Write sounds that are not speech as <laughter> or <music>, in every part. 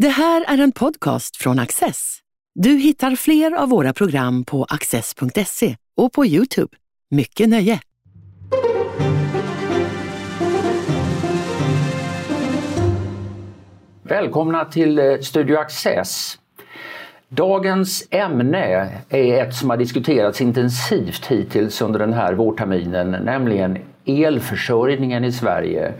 Det här är en podcast från Access. Du hittar fler av våra program på access.se och på Youtube. Mycket nöje! Välkomna till eh, Studio Access. Dagens ämne är ett som har diskuterats intensivt hittills under den här vårterminen, nämligen elförsörjningen i Sverige.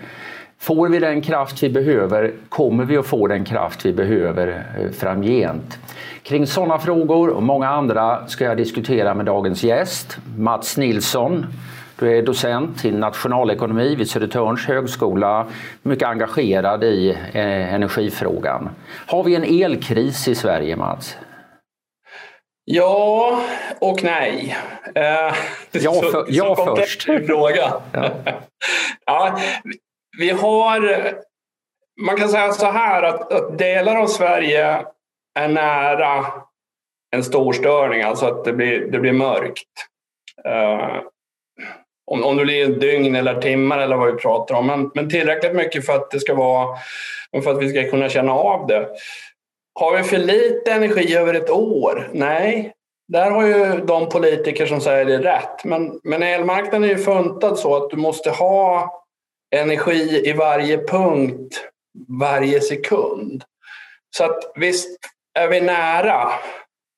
Får vi den kraft vi behöver? Kommer vi att få den kraft vi behöver eh, framgent? Kring sådana frågor och många andra ska jag diskutera med dagens gäst, Mats Nilsson. Du är docent i nationalekonomi vid Södertörns högskola, mycket engagerad i eh, energifrågan. Har vi en elkris i Sverige, Mats? Ja och nej. Eh, <laughs> ja, för, så, ja så först. Fråga. Ja. <laughs> ja, vi har, man kan säga så här att, att delar av Sverige är nära en stor störning, alltså att det blir, det blir mörkt. Uh, om, om det blir dygn eller timmar eller vad vi pratar om, men, men tillräckligt mycket för att det ska vara, för att vi ska kunna känna av det. Har vi för lite energi över ett år? Nej, där har ju de politiker som säger det rätt. Men, men elmarknaden är ju funtad så att du måste ha energi i varje punkt varje sekund. Så att visst är vi nära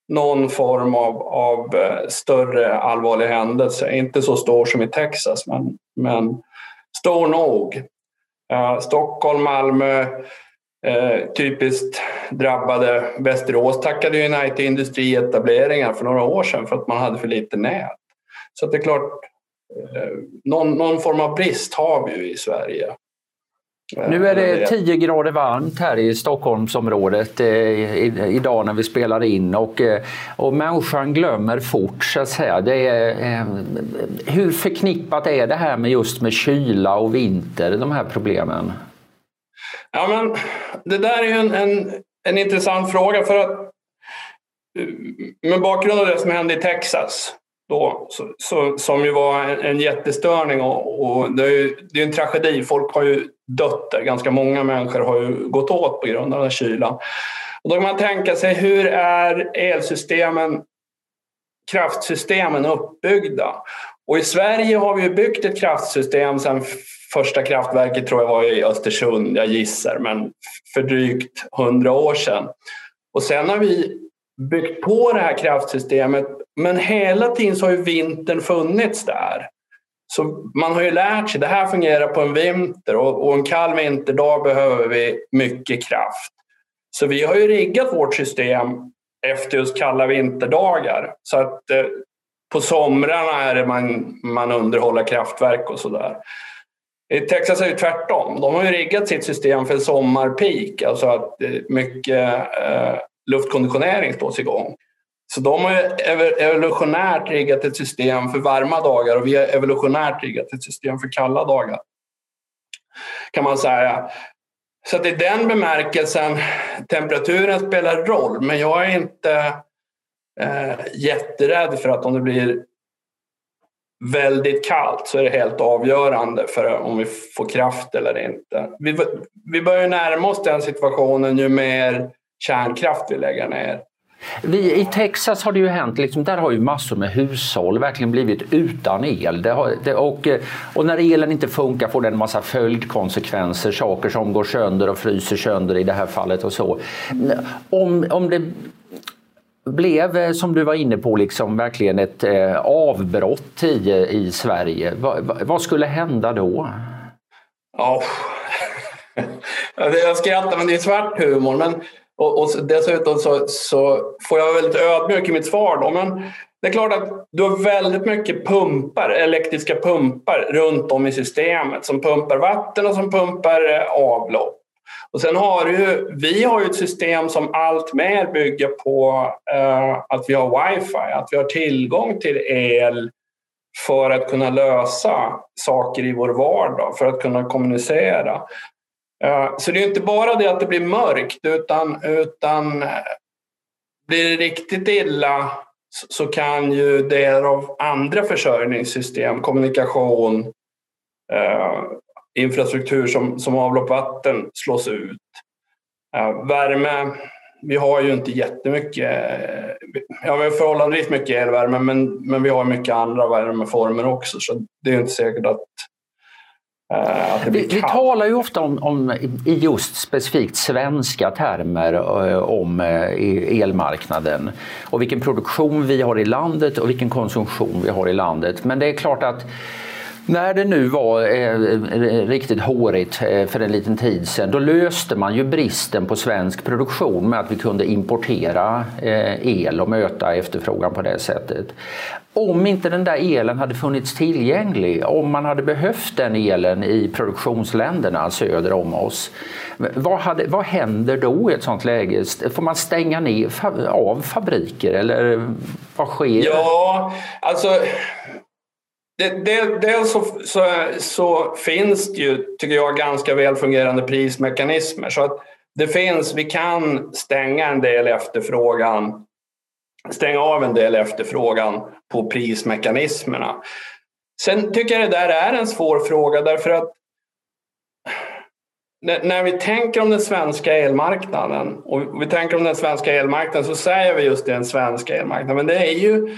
någon form av, av eh, större allvarlig händelse. Inte så stor som i Texas, men, men stor nog. Uh, Stockholm, Malmö, uh, typiskt drabbade Västerås tackade ju nej till industrietableringar för några år sedan för att man hade för lite nät. Så det är klart, någon, någon form av brist har vi ju i Sverige. Eh, nu är det 10 grader varmt här i Stockholmsområdet eh, idag när vi spelar in och, och människan glömmer fort så att säga. Det är, hur förknippat är det här med just med kyla och vinter, de här problemen? Ja, men det där är en, en, en intressant fråga för att med bakgrund av det som hände i Texas då, så, så, som ju var en, en jättestörning och, och det, är ju, det är en tragedi. Folk har ju dött där. Ganska många människor har ju gått åt på grund av den här kylan. Och då kan man tänka sig hur är elsystemen, kraftsystemen uppbyggda? Och i Sverige har vi byggt ett kraftsystem sedan första kraftverket tror jag var i Östersund, jag gissar, men för drygt hundra år sedan. Och sen har vi byggt på det här kraftsystemet men hela tiden så har ju vintern funnits där. Så man har ju lärt sig, det här fungerar på en vinter och, och en kall vinterdag behöver vi mycket kraft. Så vi har ju riggat vårt system efter just kalla vinterdagar. Så att eh, på somrarna är det man, man underhåller kraftverk och sådär. I Texas är det tvärtom. De har ju riggat sitt system för sommarpeak, alltså att eh, mycket eh, luftkonditionering slås igång. Så de har evolutionärt riggat ett system för varma dagar och vi har evolutionärt riggat ett system för kalla dagar. Kan man säga. Så att i den bemärkelsen, temperaturen spelar roll, men jag är inte eh, jätterädd för att om det blir väldigt kallt så är det helt avgörande för om vi får kraft eller inte. Vi, vi börjar närma oss den situationen ju mer kärnkraft vi lägger ner. Vi, I Texas har det ju hänt, liksom, där har ju massor med hushåll verkligen blivit utan el. Det har, det, och, eh, och när elen inte funkar får det en massa följdkonsekvenser, saker som går sönder och fryser sönder i det här fallet och så. Om, om det blev, eh, som du var inne på, liksom verkligen ett eh, avbrott i, i Sverige, va, va, vad skulle hända då? Ja, <laughs> jag skrattar men det är svart humor. Men och, och dessutom så, så får jag väldigt ödmjuk i mitt svar. Då. Men det är klart att du har väldigt mycket pumpar, elektriska pumpar runt om i systemet som pumpar vatten och som pumpar eh, avlopp. Och sen har du, vi har ju ett system som allt mer bygger på eh, att vi har wifi, att vi har tillgång till el för att kunna lösa saker i vår vardag, för att kunna kommunicera. Eh, så det är inte bara det att det blir mörkt utan, utan eh, blir det riktigt illa så kan ju delar av andra försörjningssystem, kommunikation, eh, infrastruktur som, som avlopp vatten slås ut. Eh, värme, vi har ju inte jättemycket, ja vi har förhållandevis mycket elvärme men, men vi har mycket andra värmeformer också så det är inte säkert att vi, vi, talar ju ofta om, om, i just specifikt svenska termer eh, om eh, elmarknaden och vilken produktion vi har i landet och vilken konsumtion vi har i landet. Men det är klart att när det nu var eh, riktigt hårigt eh, för en liten tid sedan, då löste man ju bristen på svensk produktion med att vi kunde importera eh, el och möta efterfrågan på det sättet. Om inte den där elen hade funnits tillgänglig, om man hade behövt den elen i produktionsländerna söder om oss, vad, hade, vad händer då i ett sånt läge? Får man stänga ner av fabriker eller vad sker? Ja, alltså Dels så, så, så, finns det ju, tycker jag, ganska väl fungerande prismekanismer. Så att det finns, vi kan stänga en del efterfrågan, stänga av en del efterfrågan på prismekanismerna. Sen tycker jag det där är en svår fråga därför att när vi tänker om den svenska elmarknaden och vi tänker om den svenska elmarknaden så säger vi just den svenska elmarknaden. Men det är ju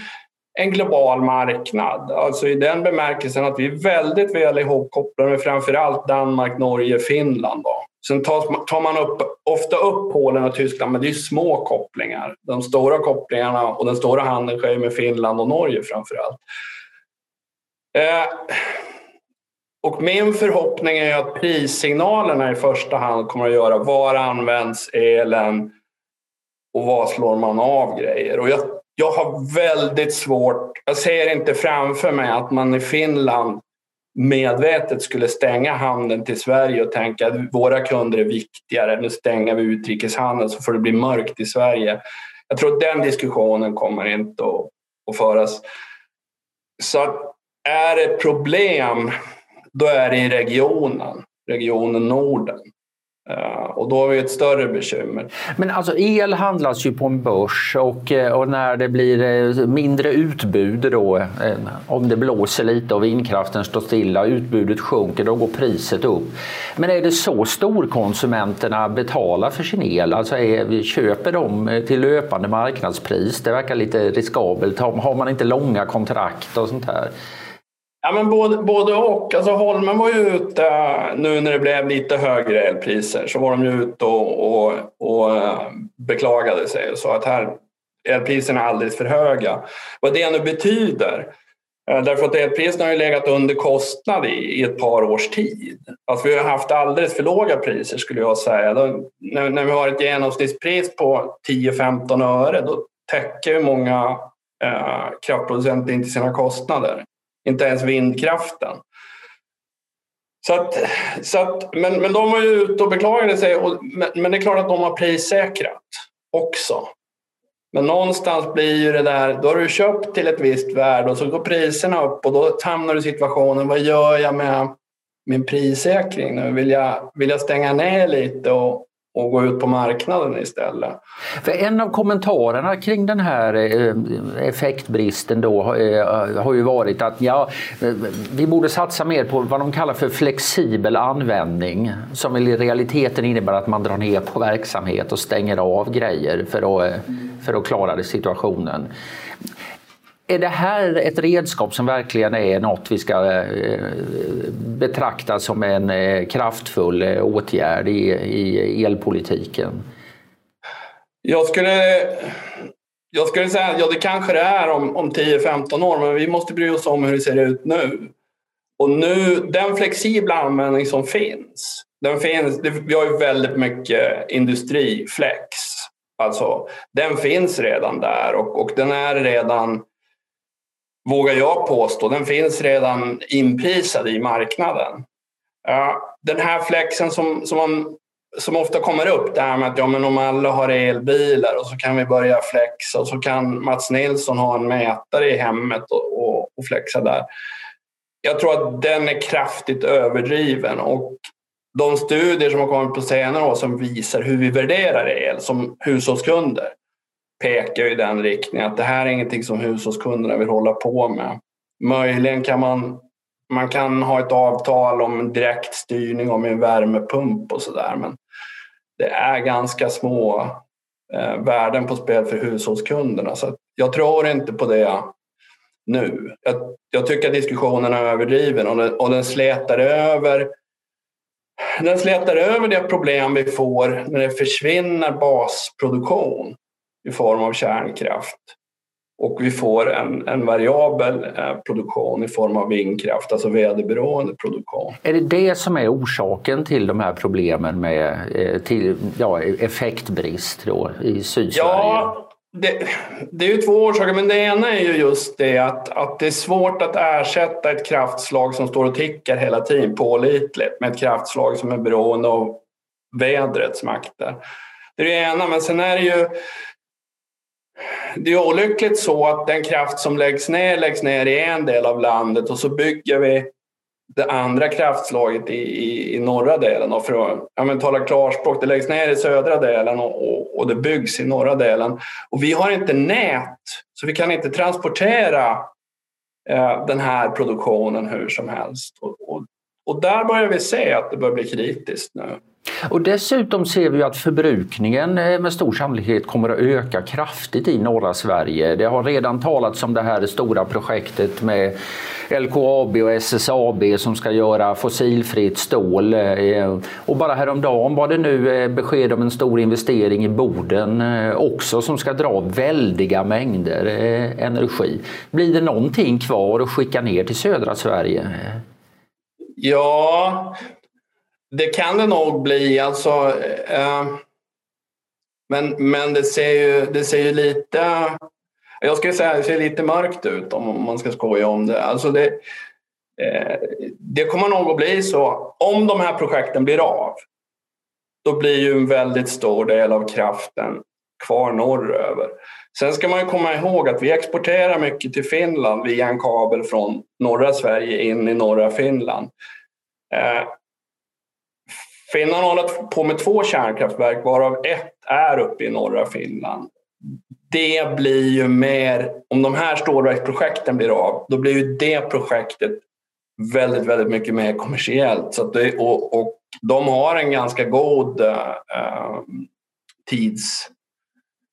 en global marknad. Alltså i den bemärkelsen att vi är väldigt väl ihopkopplade med framförallt Danmark, Norge, Finland. Då. Sen tar man upp, ofta upp Polen och Tyskland, men det är små kopplingar. De stora kopplingarna och den stora handeln sker med Finland och Norge framförallt. Eh, och min förhoppning är att prissignalerna i första hand kommer att göra var används elen och var slår man av grejer. Och jag jag har väldigt svårt, jag ser inte framför mig att man i Finland medvetet skulle stänga handeln till Sverige och tänka att våra kunder är viktigare, nu stänger vi utrikeshandeln så får det bli mörkt i Sverige. Jag tror att den diskussionen kommer inte att, att föras. Så är det problem, då är det i regionen, regionen Norden. Uh, och då har vi ett större bekymmer. Men alltså el handlas ju på en börs och, eh, och när det blir eh, mindre utbud då, om det blåser lite och vindkraften står stilla, utbudet sjunker, då går priset upp. Men är det så storkonsumenterna betalar för sin el? Alltså är, köper de till löpande marknadspris? Det verkar lite riskabelt. Har man inte långa kontrakt och sånt här? Ja, men både, både och. Alltså Holmen var ju ute nu när det blev lite högre elpriser så var de ju ute och, och, och eh, beklagade sig och sa att här elpriserna är alldeles för höga. Vad det nu betyder eh, Därför att elpriserna har ju legat under kostnad i, i ett par års tid. Alltså vi har haft alldeles för låga priser skulle jag säga. Då, när, när vi har ett genomsnittspris på 10-15 öre då täcker många eh, kraftproducenter inte sina kostnader. Inte ens vindkraften. Så att, så att, men, men de var ju ute och beklagade sig. Och, men, men, det är klart att de har prissäkrat också. Men någonstans blir ju det där, då har du köpt till ett visst värde och så går priserna upp och då hamnar du i situationen, vad gör jag med min prissäkring nu? Vill jag, vill jag stänga ner lite och, och gå ut på marknaden istället. För en av kommentarerna kring den här eh, effektbristen då eh, har ju varit att ja, eh, vi borde satsa mer på vad de kallar för flexibel användning som i realiteten innebär att man drar ner på verksamhet och stänger av grejer för att, för att klara situationen. Är det här ett redskap som verkligen är något vi ska eh, betrakta som en eh, kraftfull eh, åtgärd i, i elpolitiken? Jag skulle, jag skulle säga att ja, det kanske det är om, om 10-15 år, men vi måste bry oss om hur det ser ut nu. Och nu, den flexibla användning som finns, den finns vi har ju väldigt mycket industriflex. Alltså, den finns redan där och, och den är redan vågar jag påstå, den finns redan inprisad i marknaden. Den här flexen som, som, man, som ofta kommer upp, det här med att ja, men om alla har elbilar och så kan vi börja flexa och så kan Mats Nilsson ha en mätare i hemmet och, och, och flexa där. Jag tror att den är kraftigt överdriven och de studier som har kommit på senare år som visar hur vi värderar el som hushållskunder pekar i den riktningen att det här är ingenting som hushållskunderna vill hålla på med. Möjligen kan man, man kan ha ett avtal om direktstyrning om en värmepump och sådär men det är ganska små eh, värden på spel för hushållskunderna. Så jag tror inte på det nu. Jag, jag tycker att diskussionen är överdriven och den, och den slätar över den slätar över det problem vi får när det försvinner basproduktion i form av kärnkraft och vi får en, en variabel eh, produktion i form av vindkraft, alltså väderberoende produktion. Är det det som är orsaken till de här problemen med eh, till, ja, effektbrist då, i Sydsverige? Ja, det, det, är ju två orsaker, men det ena är ju just det att, att det är svårt att ersätta ett kraftslag som står och tickar hela tiden pålitligt med ett kraftslag som är beroende av vädrets makter. Det är det ena, men sen är det ju det är olyckligt så att den kraft som läggs ner läggs ner i en del av landet och så bygger vi det andra kraftslaget i, i, i norra delen. Och för att ja, men, tala klarspråk, det läggs ner i södra delen och, och, och, det byggs i norra delen. Och vi har inte nät, så vi kan inte transportera eh, den här produktionen hur som helst. Och, och, och där börjar vi se att det börjar bli kritiskt nu. Och dessutom ser vi att förbrukningen eh, med stor sannolikhet kommer att öka kraftigt i norra Sverige. Det har redan talats om det här stora projektet med LKAB och SSAB som ska göra fossilfritt stål. Eh, och bara häromdagen var det nu eh, besked om en stor investering i Boden också som ska dra väldiga mängder energi. Blir det någonting kvar att skicka ner till södra Sverige? Ja, det kan det nog bli. Alltså, eh, men men det, ser ju, det ser ju lite... Jag skulle säga det ser lite mörkt ut om man ska skoja om det. Alltså det, eh, det kommer nog att bli så. Om de här projekten blir av, då blir ju en väldigt stor del av kraften kvar norröver. Sen ska man ju komma ihåg att vi exporterar mycket till Finland via en kabel från norra Sverige in i norra Finland. Eh, Finland Finland håller på med två kärnkraftverk varav ett är uppe i norra Finland. Det blir ju mer, om de här stålverksprojekten blir av, då blir ju det projektet väldigt, väldigt mycket mer kommersiellt. Så det, och, och de har en ganska god eh, tids...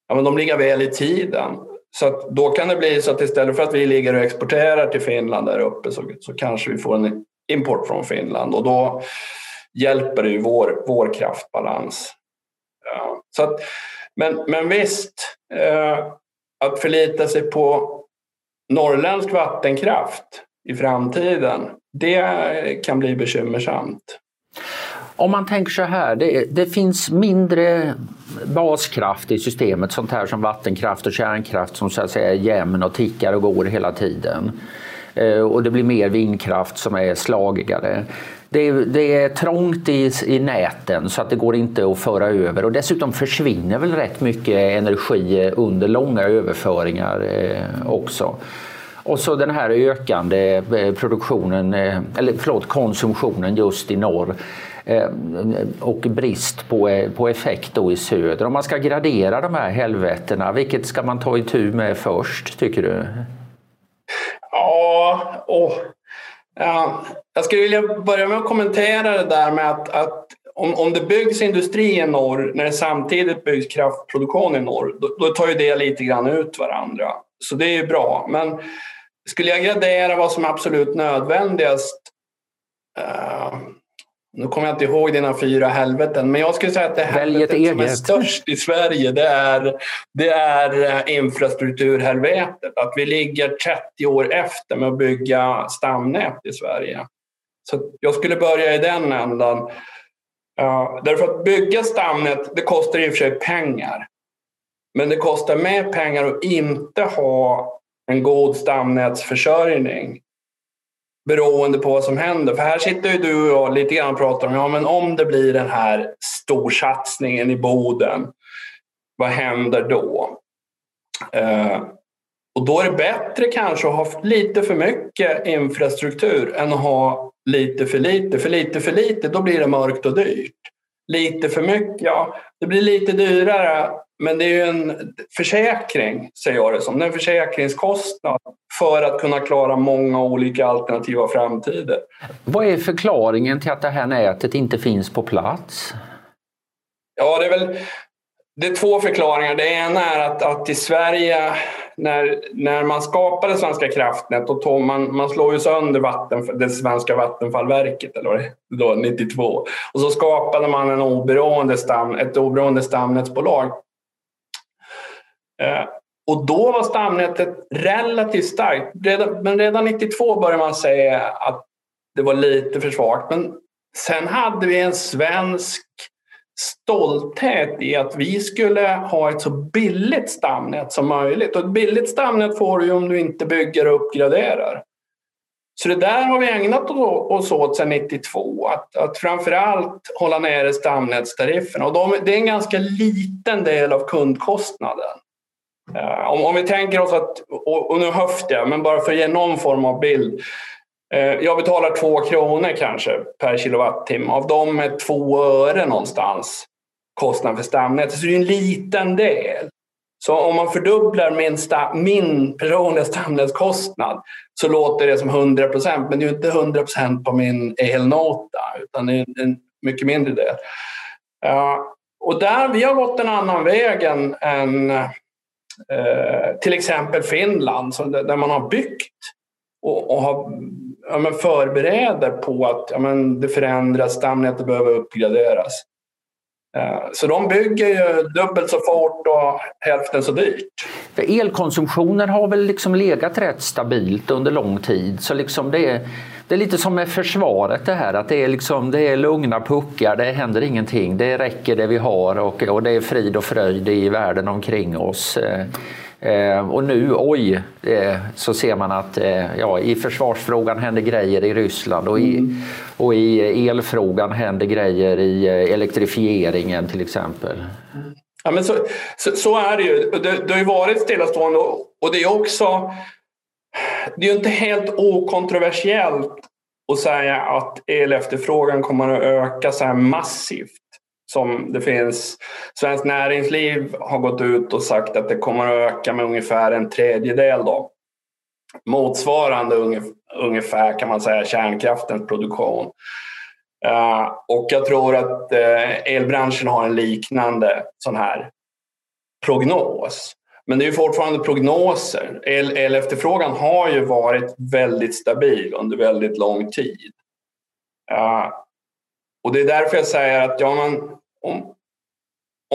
Ja, men de ligger väl i tiden. Så då kan det bli så att istället för att vi ligger och exporterar till Finland där uppe så, så kanske vi får en import från Finland. Och då, hjälper det ju vår, vår kraftbalans. Ja, så att, men, men visst, eh, att förlita sig på norrländsk vattenkraft i framtiden, det kan bli bekymmersamt. Om man tänker så här, det, det, finns mindre baskraft i systemet, sånt här som vattenkraft och kärnkraft som så att säga är jämn och tickar och går hela tiden. Eh, och det blir mer vindkraft som är slagigare. Det, det är trångt i, i näten så att det går inte att föra över och dessutom försvinner väl rätt mycket energi under långa överföringar eh, också. Och så den här ökande eh, produktionen, eh, eller förlåt, konsumtionen just i norr eh, och brist på, eh, på effekt då i söder. Om man ska gradera de här helvetena, vilket ska man ta itu med först tycker du? Ja, och, ja, jag skulle vilja börja med att kommentera det där med att, att om, om det byggs industri i norr när det samtidigt byggs kraftproduktion i norr, då, då tar ju det lite grann ut varandra. Så det är ju bra. Men skulle jag gradera vad som är absolut nödvändigast uh, nu kommer jag inte ihåg dina fyra helveten, men jag skulle säga att det helvetet som är störst i Sverige det är, det är eh, infrastrukturhelvetet. Att vi ligger 30 år efter med att bygga stamnät i Sverige. Så jag skulle börja i den ändan. Uh, därför att bygga stamnät, det kostar i och för sig pengar. Men det kostar mer pengar att inte ha en god stamnätsförsörjning beroende på vad som händer. För här sitter ju du och jag lite grann och pratar om, ja men om det blir den här storsatsningen i Boden, vad händer då? Uh, och då är det bättre kanske att ha lite för mycket infrastruktur än att ha lite för lite. För lite för lite, då blir det mörkt och dyrt. Lite för mycket, ja, det blir lite dyrare men det är ju en försäkring, säger jag det som. Det är en försäkringskostnad för att kunna klara många olika alternativa framtider. Vad är förklaringen till att det här nätet inte finns på plats? Ja, det är väl det är två förklaringar. Det ena är att, att i Sverige när, när man skapade Svenska kraftnät, och tog man, man slår ju sönder vatten, det svenska vattenfallverket eller då, 92. Och så skapade man en oberoende stam, ett oberoende stamnätsbolag. Eh, och då var stamnätet relativt starkt. Redan, men redan 92 började man säga att det var lite för svagt. Men sen hade vi en svensk stolthet i att vi skulle ha ett så billigt stamnät som möjligt. Och ett billigt stamnät får du om du inte bygger och uppgraderar. Så det där har vi ägnat oss åt sedan 92, att, att framförallt hålla nere stamnätstarifferna. Och de, det är en ganska liten del av kundkostnaden. Uh, om, om, vi tänker oss att, och, och nu höftar jag, men bara för att ge någon form av bild. Eh, jag betalar två kronor kanske per kilowattimme. Av dem är två öre någonstans kostnaden för stamnätet. Så det är en liten del. Så om man fördubblar min, min personliga stamnätskostnad så låter det som 100 procent, men det är inte 100 procent på min elnota utan det är en mycket mindre del. Eh, och där, vi har gått en annan väg än, än till exempel Finland där man har byggt och, och har, ja, men förbereder på att ja, men det förändras, stamnätet behöver uppgraderas. Eh, så de bygger ju dubbelt så fort och hälften så dyrt. För elkonsumtionen har väl liksom legat rätt stabilt under lång tid. Så liksom det, är, det är lite som med försvaret det här att det är, liksom, det är lugna puckar, det händer ingenting. Det räcker det vi har och, och det är frid och fröjd i världen omkring oss. Eh, Eh, och nu, oj, eh, så ser man att eh, ja, i försvarsfrågan händer grejer i Ryssland och i, mm. och i elfrågan händer grejer i eh, elektrifieringen till exempel. Ja, men så, så, så är det ju. Det, det har ju varit stillastående och det är också det är inte helt okontroversiellt att säga att elefterfrågan kommer att öka så här massivt som det finns. Svenskt Näringsliv har gått ut och sagt att det kommer att öka med ungefär en tredjedel. Då. Motsvarande ungefär kan man säga kärnkraftens produktion. Eh, och jag tror att eh, elbranschen har en liknande sån här prognos. Men det är ju fortfarande prognoser. El, elefterfrågan har ju varit väldigt stabil under väldigt lång tid. Uh, och det är därför jag säger att ja, man, om,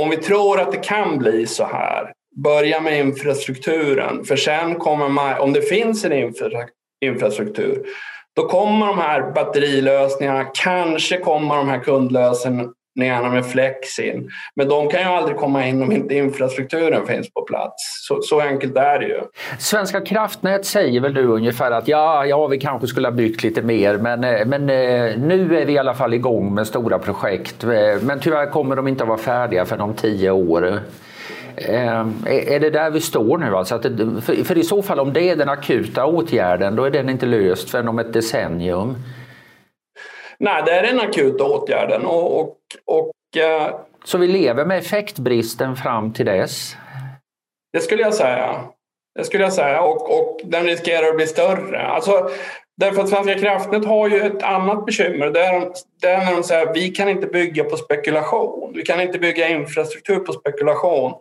om vi tror att det kan bli så här, börja med infrastrukturen. För sen kommer man, om det finns en infra, infrastruktur, då kommer de här batterilösningarna, kanske kommer de här kundlösningarna gärna med flex in. Men de kan ju aldrig komma in om inte infrastrukturen finns på plats. Så, så enkelt är det ju. Svenska kraftnät säger väl du ungefär att ja, ja vi kanske skulle ha byggt lite mer men, eh, men eh, nu är vi i alla fall igång med stora projekt. Eh, men tyvärr kommer de inte att vara färdiga för om tio år. Är det där vi står nu? Alltså att det, för i så fall om det är den akuta åtgärden då är den inte löst förrän om ett decennium. Nej, det är den akuta åtgärden. Och, och, och, eh, Så vi lever med effektbristen fram till dess? Det skulle jag säga. Det skulle jag säga. Och, och den riskerar att bli större. Alltså, därför att Svenska kraftnät har ju ett annat bekymmer. Det är, det är när de säger att vi kan inte bygga på spekulation. Vi kan inte bygga infrastruktur på spekulation.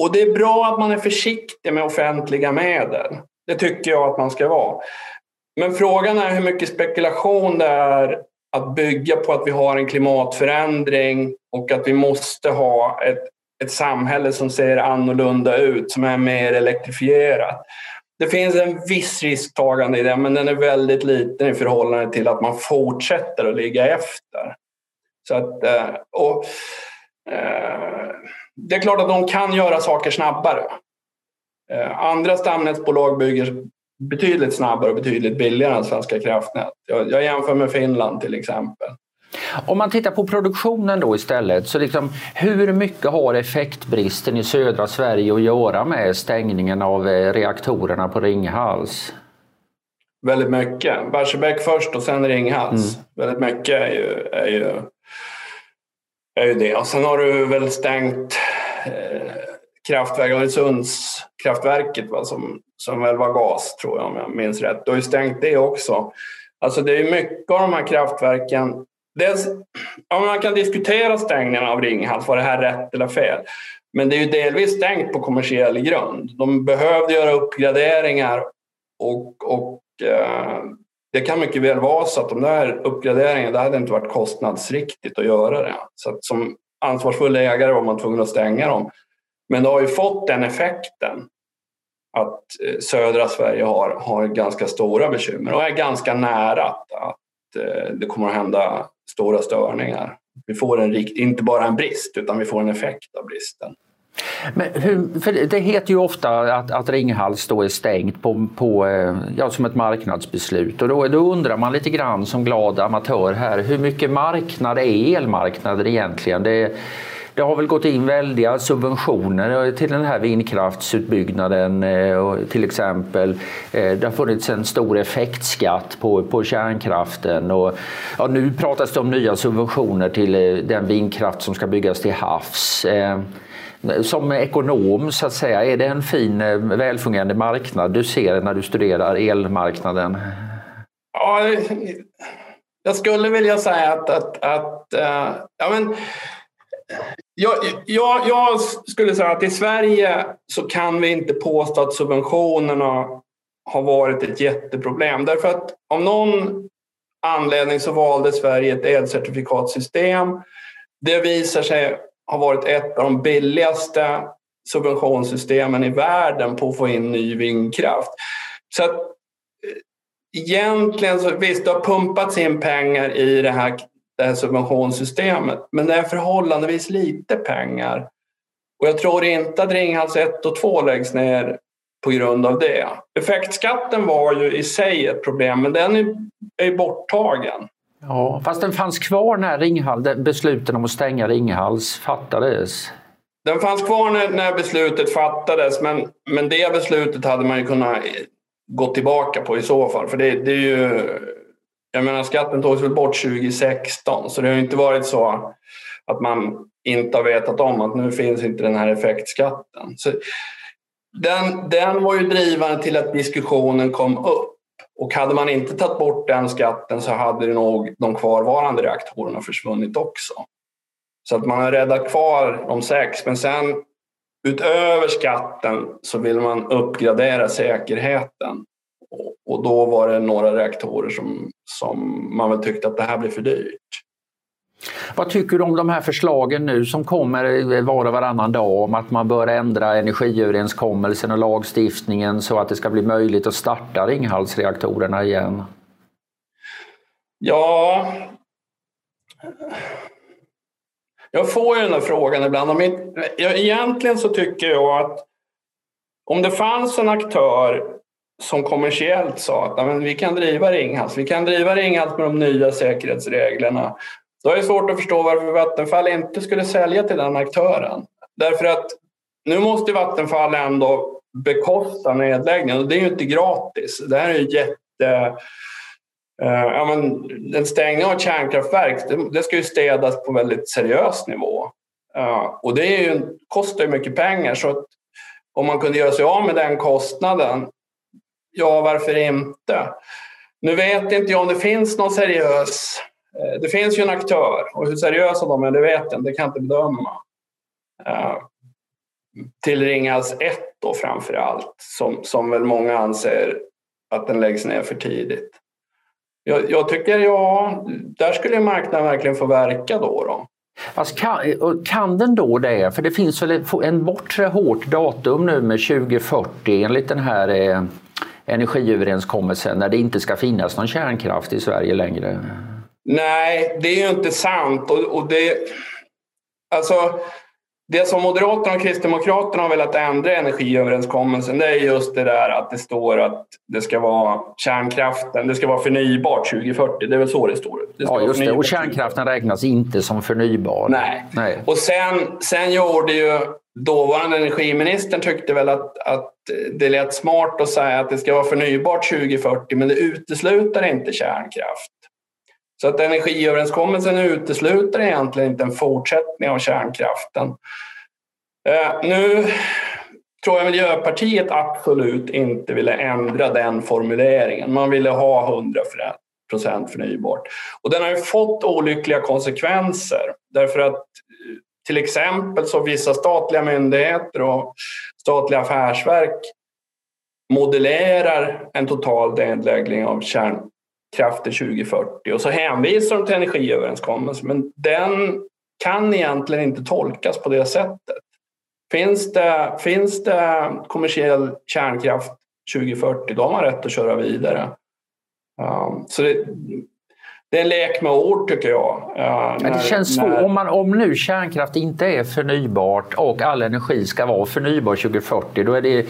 Och det är bra att man är försiktig med offentliga medel. Det tycker jag att man ska vara. Men frågan är hur mycket spekulation det är att bygga på att vi har en klimatförändring och att vi måste ha ett, ett samhälle som ser annorlunda ut, som är mer elektrifierat. Det finns en viss risktagande i det, men den är väldigt liten i förhållande till att man fortsätter att ligga efter. Så att, eh, och, eh, det är klart att de kan göra saker snabbare. Eh, andra stamnätsbolag bygger betydligt snabbare och betydligt billigare än Svenska kraftnät. Jag, jag jämför med Finland till exempel. Om man tittar på produktionen då istället, så liksom, hur mycket har effektbristen i södra Sverige att göra med stängningen av eh, reaktorerna på Ringhals? Väldigt mycket. Barsebäck först och sen Ringhals. Mm. Väldigt mycket är ju, är, ju, är ju det. Och sen har du väl stängt eh, kraftverk, Öresundskraftverket va, som, som väl var gas tror jag om jag minns rätt. Du har ju stängt det också. Alltså det är mycket av de här kraftverken dels, ja, man kan diskutera stängningen av Ringhals, var det här rätt eller fel? Men det är ju delvis stängt på kommersiell grund. De behövde göra uppgraderingar och, och eh, det kan mycket väl vara så att de där uppgraderingarna, det hade inte varit kostnadsriktigt att göra det. Så att som ansvarsfull ägare var man tvungen att stänga dem. Men det har ju fått den effekten att eh, södra Sverige har, har ganska stora bekymmer och är ganska nära att, att eh, det kommer att hända stora störningar. Vi får en, inte bara en brist utan vi får en effekt av bristen. Men hur, för det heter ju ofta att, att Ringhals då är stängt på, på, eh, ja, som ett marknadsbeslut och då, då undrar man lite grann som glad amatör här, hur mycket marknad är elmarknaden egentligen? Det, det har väl gått in väldiga subventioner eh, till den här vindkraftsutbyggnaden eh, till exempel. Eh, det har funnits en stor effektskatt på, på kärnkraften och ja, nu pratas det om nya subventioner till den vindkraft som ska byggas till havs. Som ekonom, så att säga, är det en fin, välfungerande marknad du ser när du studerar elmarknaden? Ja, jag skulle vilja säga att, att, att ja, men, jag, jag, jag, skulle säga att i Sverige så kan vi inte påstå att subventionerna har varit ett jätteproblem. Därför att av någon anledning så valde Sverige ett elcertifikatsystem. Det visar sig ha varit ett av de billigaste subventionssystemen i världen på att få in ny vindkraft. Så att, eh, egentligen så visst, det har pumpats in pengar i det här, det här subventionssystemet, men det är förhållandevis lite pengar. Och jag tror inte att Ringhals 1 och 2 läggs ner på grund av det. Effektskatten var ju i sig ett problem, men den är, är borttagen. Ja, fast den fanns kvar när Ringhals, besluten om att stänga Ringhals fattades. Den fanns kvar när, när, beslutet fattades men, men det beslutet hade man ju kunnat gå tillbaka på i så fall. För det, det är ju, jag menar skatten togs väl bort 2016 så det har ju inte varit så att man inte har vetat om att nu finns inte den här effektskatten. Så den, den var ju drivande till att diskussionen kom upp. Och hade man inte tagit bort den skatten så hade det nog de kvarvarande reaktorerna försvunnit också. Så att man har räddat kvar de sex, men sen utöver skatten så vill man uppgradera säkerheten. Och då var det några reaktorer som, som man väl tyckte att det här blir för dyrt. Vad tycker du om de här förslagen nu som kommer var och varannan dag om att man bör ändra energiöverenskommelsen och lagstiftningen så att det ska bli möjligt att starta Ringhalsreaktorerna igen? Ja, jag får ju den här frågan ibland. Egentligen så tycker jag att om det fanns en aktör som kommersiellt sa att vi kan driva Ringhals, vi kan driva Ringhals med de nya säkerhetsreglerna då är det svårt att förstå varför Vattenfall inte skulle sälja till den aktören. Därför att nu måste Vattenfall ändå bekosta nedläggningen och det är ju inte gratis. Det här är ju jätte... Eh, ja, men en stängning av ett kärnkraftverk det, ska ju städas på väldigt seriös nivå. Eh, och det är ju, kostar ju mycket pengar så att om man kunde göra sig av med den kostnaden, ja varför inte? Nu vet inte jag om det finns någon seriös eh, det finns ju en aktör och hur seriösa de är det vet jag det kan jag inte bedöma. Eh, till Ringhals 1 då framför allt, som, som väl många anser att den läggs ner för tidigt. Jag, jag tycker, ja, där skulle marknaden verkligen få verka då. då. Alltså kan, kan den då det? För det finns väl en bortre hårt datum nu med 2040 enligt den här eh, energiöverenskommelsen när det inte ska finnas någon kärnkraft i Sverige längre. Nej, det är ju inte sant. Och, och det, alltså, det som Moderaterna och Kristdemokraterna har velat ändra i energiöverenskommelsen det är just det där att det står att det ska vara kärnkraften, det ska vara förnybart 2040. Det är väl så det står. Det ja, just det. Och kärnkraften räknas inte som förnybar. Nej. Nej. Och sen, sen gjorde ju dåvarande energiministern tyckte väl att, att det lät smart att säga att det ska vara förnybart 2040 men det utesluter inte kärnkraft. Så att energiöverenskommelsen utesluter egentligen inte en fortsättning av kärnkraften. Eh, nu tror jag Miljöpartiet absolut inte ville ändra den formuleringen. Man ville ha 100 procent förnybart. Och den har ju fått olyckliga konsekvenser därför att till exempel så vissa statliga myndigheter och statliga affärsverk modellerar en total nedläggning av kärnkraft till 2040 och så hänvisar de till energiöverenskommelsen men den kan egentligen inte tolkas på det sättet. Finns det, finns det kommersiell kärnkraft 2040 då har man rätt att köra vidare. Um, så det, det är en lek med ord tycker jag. Uh, när, det känns svårt. Om, om nu kärnkraft inte är förnybart och all energi ska vara förnybar 2040 då är det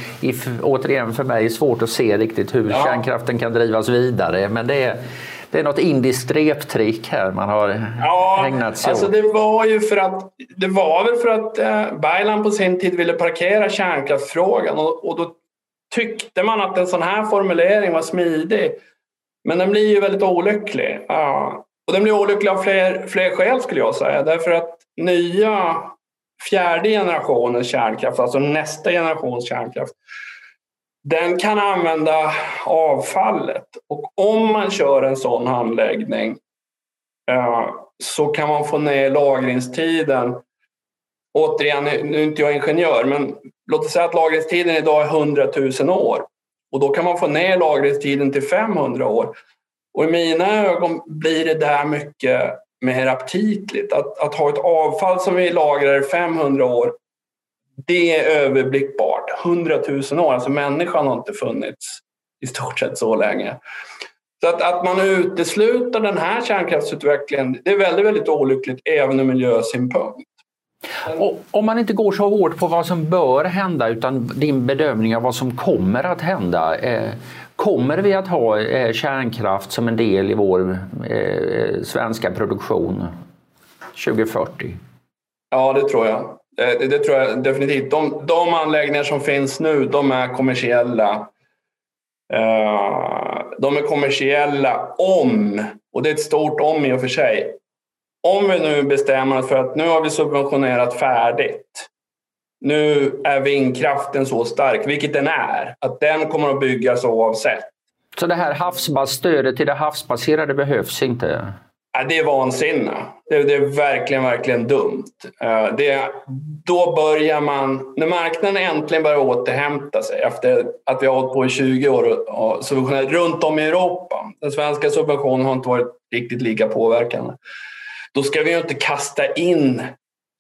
återigen för mig svårt att se riktigt hur ja. kärnkraften kan drivas vidare. Men det är, det är något indiskt reptrick här man har ja, ägnat sig alltså åt. Det var ju för att det var väl för att eh, Baylan på sin tid ville parkera kärnkraftsfrågan och, och då tyckte man att en sån här formulering var smidig. Men den blir ju väldigt olycklig. Ja. Och den blir olycklig av fler, fler skäl skulle jag säga. Därför att nya fjärde generationens kärnkraft, alltså nästa generations kärnkraft, den kan använda avfallet. Och om man kör en sån handläggning så kan man få ner lagringstiden. Återigen, nu är inte jag ingenjör, men låt oss säga att lagringstiden idag är 100 000 år. Och då kan man få ner lagringstiden till 500 år. Och i mina ögon blir det där mycket mer aptitligt. Att, att ha ett avfall som vi lagrar i 500 år, det är överblickbart. 100 000 år, alltså människan har inte funnits i stort sett så länge. Så att, att man utesluter den här kärnkraftsutvecklingen, det är väldigt, väldigt olyckligt även ur miljösynpunkt. Och om man inte går så hårt på vad som bör hända utan din bedömning av vad som kommer att hända. Eh, kommer vi att ha eh, kärnkraft som en del i vår eh, svenska produktion 2040? Ja, det tror jag. Eh, det, det tror jag definitivt. De, de, anläggningar som finns nu, de är kommersiella. Eh, de är kommersiella om, och det är ett stort om i och för sig, om vi nu bestämmer oss för att nu har vi subventionerat färdigt. Nu är vindkraften så stark, vilket den är, att den kommer att byggas oavsett. Så det här havsbas stödet till det havsbaserade behövs inte? Ja, det är vansinne. Det, det, är verkligen, verkligen dumt. Eh, det, då börjar man, när marknaden äntligen börjar återhämta sig efter att vi har hållit på i 20 år och subventionerat runt om i Europa. Den svenska subventionen har inte varit riktigt lika påverkande. Då ska vi ju inte kasta in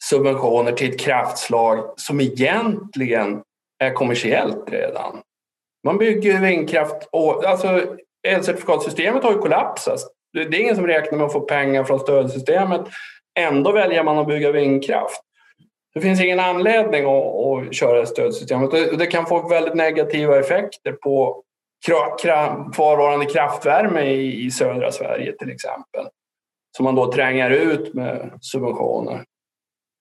subventioner till ett kraftslag som egentligen är kommersiellt redan. Man bygger ju vindkraft och alltså elcertifikatsystemet har ju kollapsat. Det är ingen som räknar med att få pengar från stödsystemet. Ändå väljer man att bygga vindkraft. Det finns ingen anledning att, att köra stödsystemet. Det kan få väldigt negativa effekter på kvarvarande kraftvärme i södra Sverige till exempel som man då tränger ut med subventioner.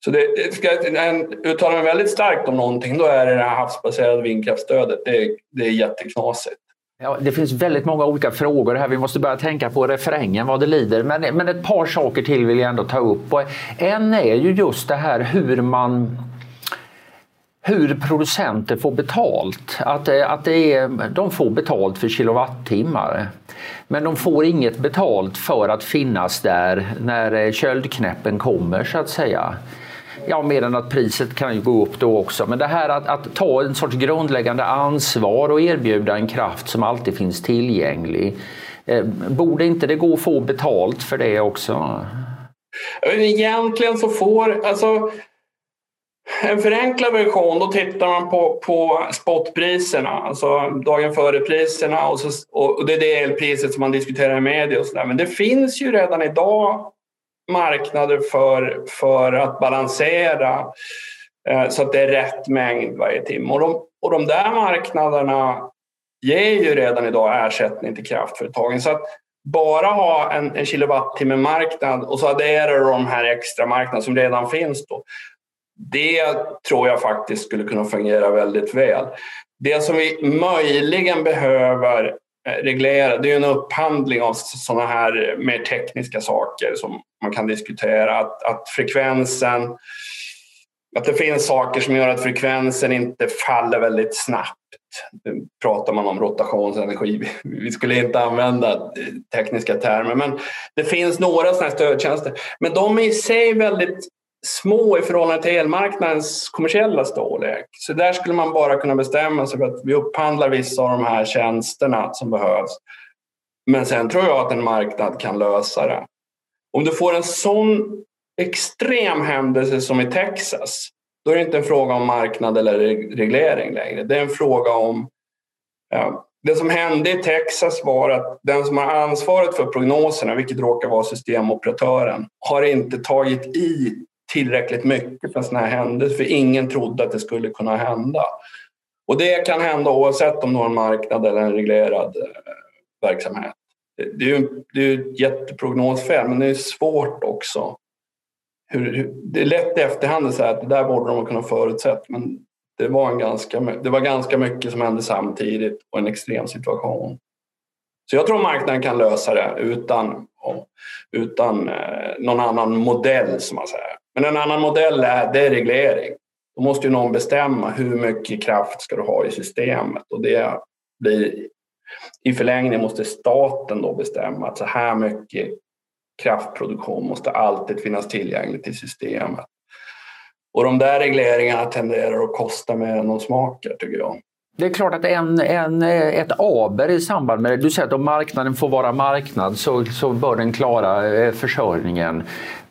Så det, ska jag uttala mig väldigt starkt om någonting, då är det det här havsbaserade vindkraftsstödet. Det, det är jätteknasigt. Ja, det finns väldigt många olika frågor här. Vi måste börja tänka på refrängen vad det lider. Men, men ett par saker till vill jag ändå ta upp. Och en är ju just det här hur man hur producenter får betalt. Att, att det är, de får betalt för kilowattimmar. Men de får inget betalt för att finnas där när eh, köldknäppen kommer så att säga. Ja, medan att priset kan ju gå upp då också. Men det här att, att, ta en sorts grundläggande ansvar och erbjuda en kraft som alltid finns tillgänglig. Eh, borde inte det gå att få betalt för det också? Egentligen så får, alltså en förenklad version, då tittar man på, på spotpriserna, alltså dagen före-priserna och, och det är det elpriset som man diskuterar i media och sådär. Men det finns ju redan idag marknader för, för att balansera eh, så att det är rätt mängd varje timme. Och de, och de där marknaderna ger ju redan idag ersättning till kraftföretagen. Så att bara ha en, en kilowattimme marknad och så adderar du de här extra marknaderna som redan finns då det tror jag faktiskt skulle kunna fungera väldigt väl. Det som vi möjligen behöver eh, reglera det är en upphandling av sådana här mer tekniska saker som man kan diskutera. Att, att frekvensen att det finns saker som gör att frekvensen inte faller väldigt snabbt. Nu pratar man om rotationsenergi. Vi skulle inte använda eh, tekniska termer, men det finns några sådana här stödtjänster. Men de är i sig väldigt små i förhållande till elmarknadens kommersiella storlek. Så där skulle man bara kunna bestämma sig för att vi upphandlar vissa av de här tjänsterna som behövs. Men sen tror jag att en marknad kan lösa det. Om du får en sån extrem händelse som i Texas, då är det inte en fråga om marknad eller reglering längre. Det är en fråga om... Ja, det som hände i Texas var att den som har ansvaret för prognoserna, vilket råkar vara systemoperatören, har inte tagit i tillräckligt mycket för en sån här händelse, för ingen trodde att det skulle kunna hända. Och det kan hända oavsett om du har en marknad eller en reglerad eh, verksamhet. Det är ju det är ett jätteprognosfel, men det är svårt också hur, det är lätt i efterhand att säga att det där borde de ha kunnat förutsett men det var, en ganska, det var ganska mycket som hände samtidigt och en extrem situation. Så jag tror marknaden kan lösa det utan, utan eh, någon annan modell som man säger. Men en annan modell är, det är reglering. Då måste ju någon bestämma hur mycket kraft ska du ha i systemet och det blir i förlängningen måste staten då bestämma att så här mycket kraftproduktion måste alltid finnas tillgängligt i systemet. Och de där regleringarna tenderar att kosta mer än de smakar tycker jag. Det är klart att en, en, eh, ett aber i samband med det, du säger att om marknaden får vara marknad så, så bör den klara eh, försörjningen.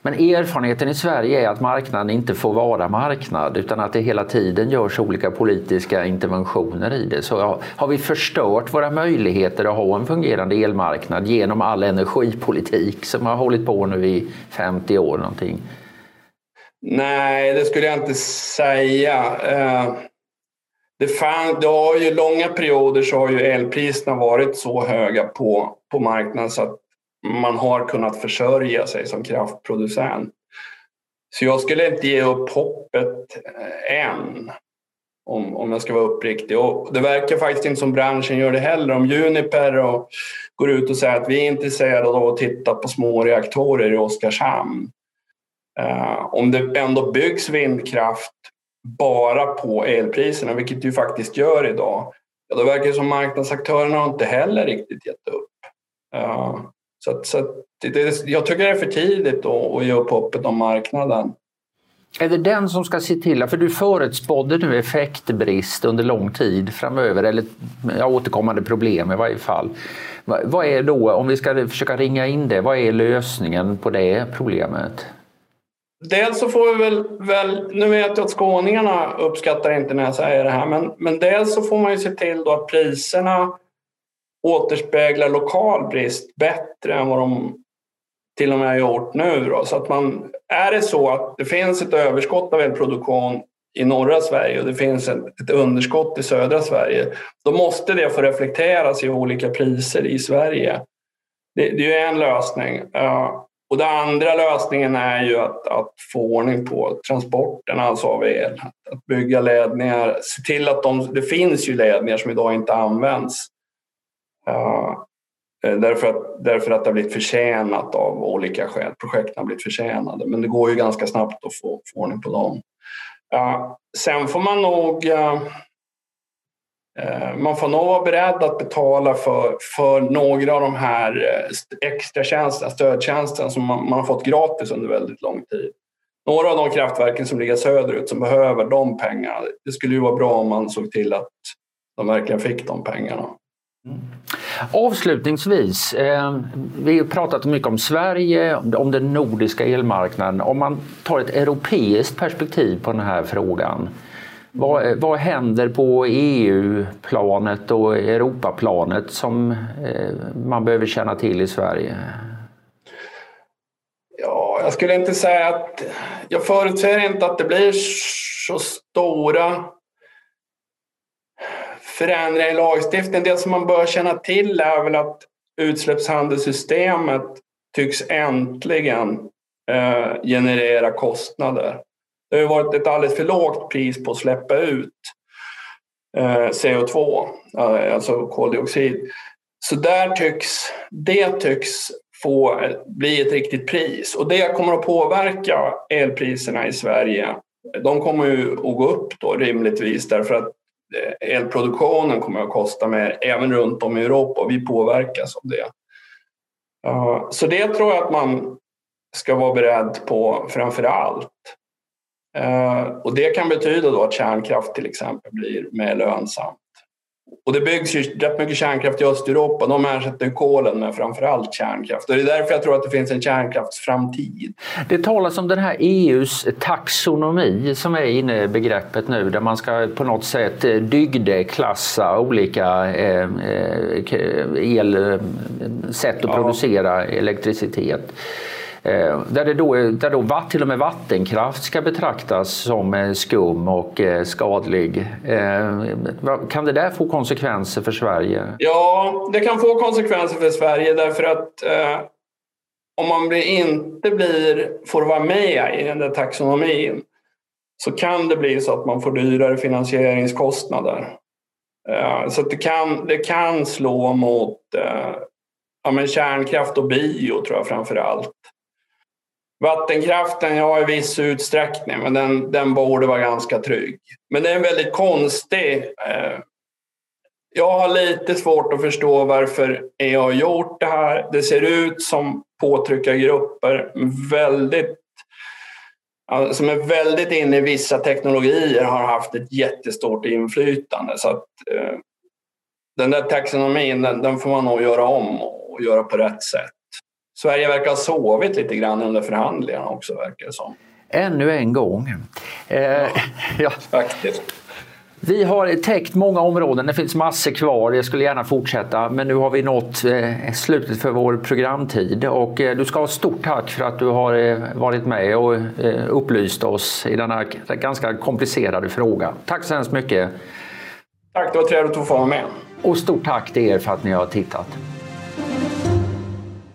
Men erfarenheten i Sverige är att marknaden inte får vara marknad utan att det hela tiden görs olika politiska interventioner i det. Så har vi förstört våra möjligheter att ha en fungerande elmarknad genom all energipolitik som har hållit på nu i 50 år någonting? Nej, det skulle jag inte säga. Eh, det, fan, det har ju långa perioder så har ju elpriserna varit så höga på, på marknaden så att man har kunnat försörja sig som kraftproducent. Så jag skulle inte ge upp hoppet eh, än. Om, om jag ska vara uppriktig. Och det verkar faktiskt inte som branschen gör det heller. Om Juniper och går ut och säger att vi är intresserade av att titta på små reaktorer i Oskarshamn. Uh, om det ändå byggs vindkraft bara på elpriserna, vilket det ju faktiskt gör idag, ja, då verkar det som marknadsaktörerna inte heller riktigt gett upp. Uh, så, så det, jag tycker det är för tidigt att, att ge upp hoppet om marknaden. Är det den som ska se till, för du förutspådde nu effektbrist under lång tid framöver, eller ja, återkommande problem i varje fall. Vad är då, om vi ska försöka ringa in det, vad är lösningen på det problemet? Dels så får vi väl, väl, nu vet jag att skåningarna uppskattar inte när jag säger det här, men, men dels så får man ju se till då att priserna återspeglar lokal brist bättre än vad de till och med har gjort nu. Då. Så att man, är det så att det finns ett överskott av elproduktion i norra Sverige och det finns ett, underskott i södra Sverige, då måste det få reflekteras i olika priser i Sverige. Det, det är en lösning. Och den andra lösningen är ju att, att få ordning på transporterna alltså av el. Att, att bygga ledningar, se till att de, det finns ju ledningar som idag inte används. Uh, därför, att, därför att det har blivit försenat av olika skäl. Projekten har blivit försenade, men det går ju ganska snabbt att få, få ordning på dem. Uh, sen får man nog uh, Eh, man får nog vara beredd att betala för, för några av de här eh, extra tjänsterna, stödtjänsterna som man, man har fått gratis under väldigt lång tid. Några av de kraftverken som ligger söderut som behöver de pengarna, det skulle ju vara bra om man såg till att de verkligen fick de pengarna. Mm. Avslutningsvis, eh, vi har pratat mycket om Sverige, om den nordiska elmarknaden. Om man tar ett europeiskt perspektiv på den här frågan. Vad, vad händer på EU-planet och Europaplanet som eh, man behöver känna till i Sverige? Ja, jag skulle inte säga att... Jag förutser inte att det blir så stora förändringar i lagstiftningen. Det som man bör känna till är väl att utsläppshandelssystemet tycks äntligen eh, generera kostnader. Det har varit ett alldeles för lågt pris på att släppa ut eh, CO2, eh, alltså koldioxid. Så där tycks, det tycks få bli ett riktigt pris och det kommer att påverka elpriserna i Sverige. De kommer ju att gå upp då rimligtvis därför att eh, elproduktionen kommer att kosta mer även runt om i Europa och vi påverkas av det. Så det tror jag att man ska vara beredd på framför allt. Och det kan betyda då att kärnkraft till exempel blir mer lönsamt. Och det byggs ju rätt mycket kärnkraft i Östeuropa. De ersätter kolen med framförallt kärnkraft. Och det är därför jag tror att det finns en kärnkraftsframtid. Det talas om den här EUs taxonomi som är inne i begreppet nu där man ska på något sätt dygdeklassa olika eh, eh el, sätt att ja. producera elektricitet. Eh, där, det då, där då till och med vattenkraft ska betraktas som eh, skum och eh, skadlig. Kan det där få konsekvenser för Sverige? Ja, det kan få konsekvenser för Sverige därför att eh, om man inte blir, får vara med i den där taxonomin så kan det bli så att man får dyrare finansieringskostnader. Eh, så det, kan, det kan slå mot eh, ja, men kärnkraft och bio tror jag framför allt. Vattenkraften, ja i viss utsträckning, men den, den borde vara ganska trygg. Men det är en väldigt konstig... Eh, jag har lite svårt att förstå varför EU har gjort det här. Det ser ut som påtryckargrupper väldigt, eh, som är väldigt inne i vissa teknologier har haft ett jättestort inflytande. Så att, eh, den där taxonomin, den, den får man nog göra om och göra på rätt sätt. Sverige verkar ha sovit lite grann under förhandlingarna också, verkar det som. Ännu en gång. Eh, ja, Faktiskt. Vi har täckt många områden, det finns massor kvar. Jag skulle gärna fortsätta, men nu har vi nått eh, slutet för vår programtid. Och eh, du ska ha stort tack för att du har eh, varit med och upplyst oss i denna ganska komplicerade fråga. Tack så hemskt mycket. Tack, det var trevligt att få vara med. Och stort tack till er för att ni har tittat.